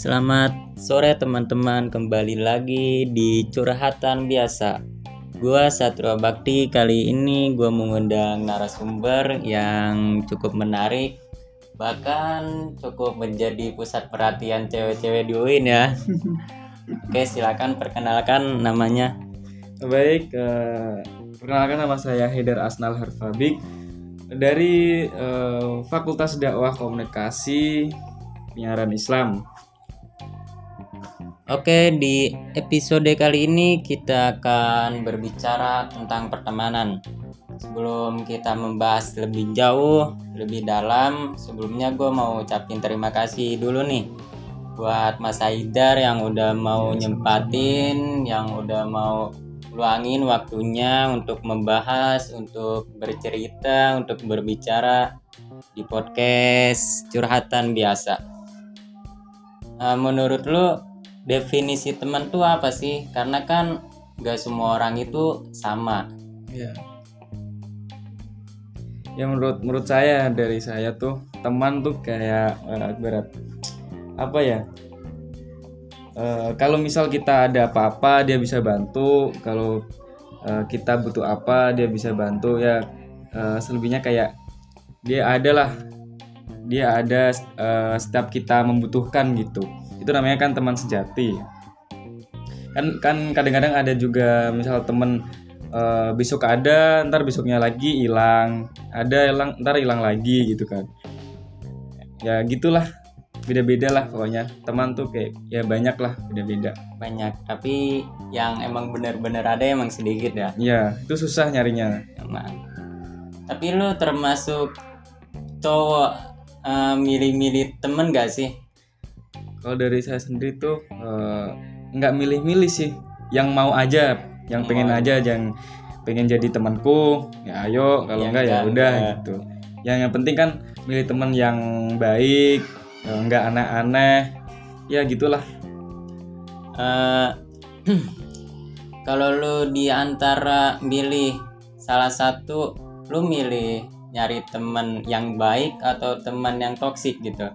Selamat sore teman-teman, kembali lagi di curhatan biasa. Gua Satrio Bakti kali ini gua mengundang narasumber yang cukup menarik, bahkan cukup menjadi pusat perhatian cewek-cewek di UIN ya. Oke, silakan perkenalkan namanya. Baik, eh, perkenalkan nama saya Haidar Asnal Harfabik dari eh, Fakultas Dakwah Komunikasi Penyiaran Islam. Oke, di episode kali ini kita akan berbicara tentang pertemanan. Sebelum kita membahas lebih jauh, lebih dalam, sebelumnya gue mau ucapin terima kasih dulu nih buat Mas Haidar yang udah mau nyempatin, yang udah mau luangin waktunya untuk membahas, untuk bercerita, untuk berbicara di podcast curhatan biasa. Eh, menurut lu definisi teman tuh apa sih? Karena kan gak semua orang itu sama. Ya. Ya menurut menurut saya dari saya tuh teman tuh kayak eh, berat apa ya? Eh, kalau misal kita ada apa-apa dia bisa bantu. Kalau eh, kita butuh apa dia bisa bantu ya. eh, selebihnya kayak dia adalah dia ada eh, setiap kita membutuhkan gitu itu namanya kan teman sejati kan kan kadang-kadang ada juga misal temen eh, besok ada ntar besoknya lagi hilang ada hilang ntar hilang lagi gitu kan ya gitulah beda-beda lah pokoknya teman tuh kayak ya banyak lah beda-beda Banyak, tapi yang emang bener-bener ada emang sedikit ya. ya itu susah nyarinya Emang. Tapi lu termasuk cowok eh, milih-milih temen gak sih? Kalau dari saya sendiri tuh eh, nggak milih-milih sih yang mau aja yang pengen Mau. aja yang pengen jadi temanku ya ayo kalau Ya enggak ya enggak, udah enggak. gitu yang yang penting kan milih teman yang baik eh, nggak aneh-aneh ya gitulah Eh, kalau lu di antara milih salah satu, lu milih nyari temen yang baik atau teman yang toksik gitu?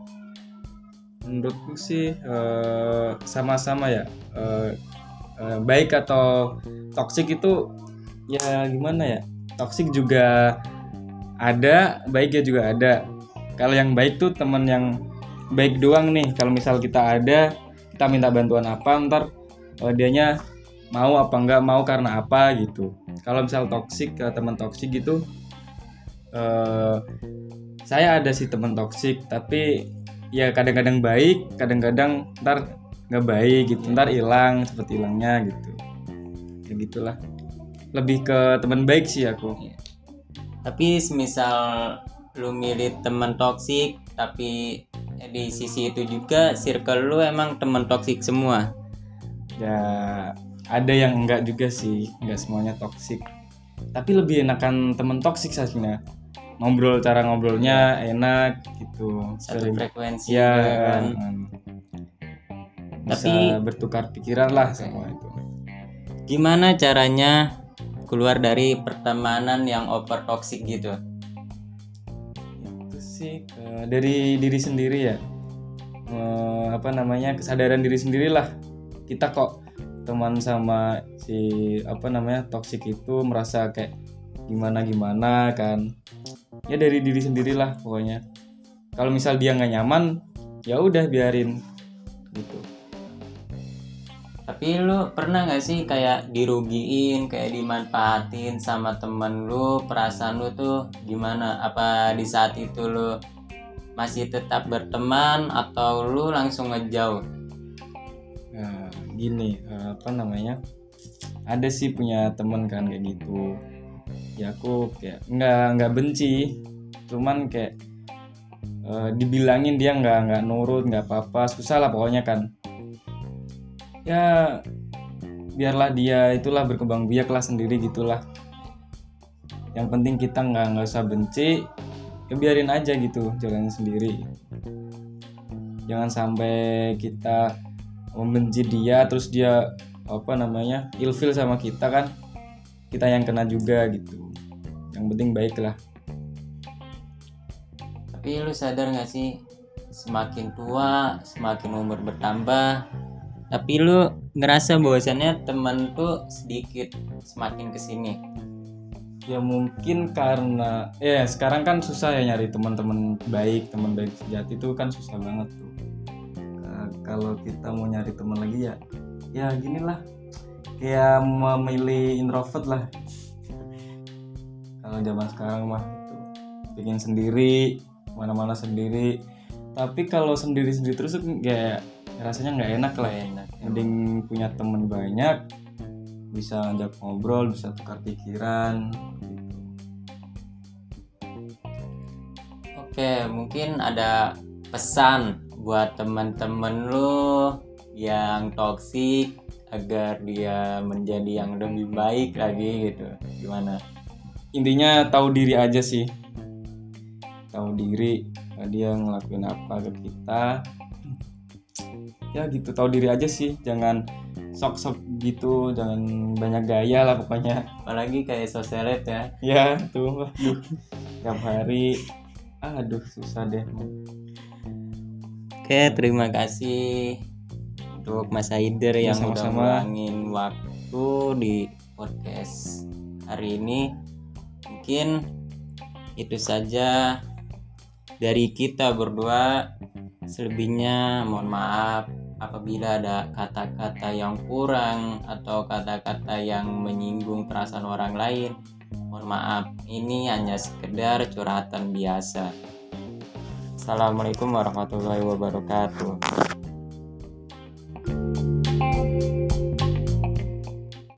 Menurutku sih eh, sama-sama ya. Eh, eh, baik atau toksik itu ya gimana ya toksik juga ada baiknya juga ada. Kalau yang baik tuh temen yang baik doang nih. Kalau misal kita ada kita minta bantuan apa ntar eh, dianya mau apa enggak mau karena apa gitu. Kalau misal toksik ke teman toksik gitu eh saya ada sih teman toksik tapi ya kadang-kadang baik kadang-kadang ntar nggak baik gitu. Ntar hilang seperti hilangnya gitu. Ya gitulah. Lebih ke teman baik sih aku. Tapi semisal lu milih temen toksik, tapi di sisi itu juga circle lu emang temen toksik semua. ya ada yang enggak juga sih. Enggak semuanya toksik. Tapi lebih enakan temen toksik sebenarnya ngobrol cara ngobrolnya enak gitu. Satu Sering- frekuensi ya kan. bisa Tapi- bertukar pikiran lah sama itu. Gimana caranya keluar dari pertemanan yang over toxic gitu? itu sih eh, dari diri sendiri ya. Eh, apa namanya kesadaran diri sendirilah kita kok teman sama si apa namanya toksik itu merasa kayak gimana gimana kan ya dari diri sendirilah pokoknya. Kalau misal dia nggak nyaman ya udah biarin gitu. Tapi lu pernah gak sih kayak dirugiin, kayak dimanfaatin sama temen lu, perasaan lu tuh gimana? Apa di saat itu lu masih tetap berteman atau lu langsung ngejauh? Nah, gini eh, apa namanya? Ada sih punya temen kan kayak gitu ya aku kayak nggak nggak benci. Cuman kayak eh, dibilangin dia nggak nggak nurut nggak apa-apa. Susah lah pokoknya kan. Ya biarlah dia itulah berkembang biak lah sendiri gitulah. Yang penting kita nggak nggak usah benci ya biarin aja gitu jalan sendiri. Jangan sampai kita membenci dia terus dia apa namanya ilfil sama kita kan kita yang kena juga gitu. Yang penting baik lah. Tapi lu sadar gak sih semakin tua semakin umur bertambah tapi lu ngerasa bahwasannya teman tuh sedikit semakin ke sini? Ya mungkin karena ya sekarang kan susah ya nyari teman-teman baik teman baik sejati itu kan susah banget tuh. Ka- kalau kita mau nyari teman lagi ya ya gini lah kayak memilih introvert lah. Kalau zaman sekarang mah itu bikin sendiri mana-mana sendiri. Tapi kalau sendiri-sendiri terus tuh kayak rasanya nggak enak lah enak. Mending punya temen banyak bisa ngajak ngobrol bisa tukar pikiran gitu. Oke, mungkin ada pesan buat teman-teman lu yang toksik agar dia menjadi yang lebih baik lagi gitu. Gimana? intinya tahu diri aja sih. Tahu diri eh, dia ngelakuin apa ke kita. Ya gitu tahu diri aja sih. Jangan sok-sok gitu jangan banyak gaya lah pokoknya. Apalagi kayak sosialet ya. ya tuh. Aduh tiap hari. Aduh susah deh. Oke, terima kasih untuk Mas Haider Ya, yang udah sama-sama. meluangin waktu di podcast hari ini. Mungkin itu saja dari kita berdua. Selebihnya mohon maaf apabila ada kata-kata yang kurang atau kata-kata yang menyinggung perasaan orang lain. Mohon maaf, ini hanya sekedar curhatan biasa. Assalamualaikum warahmatullahi wabarakatuh.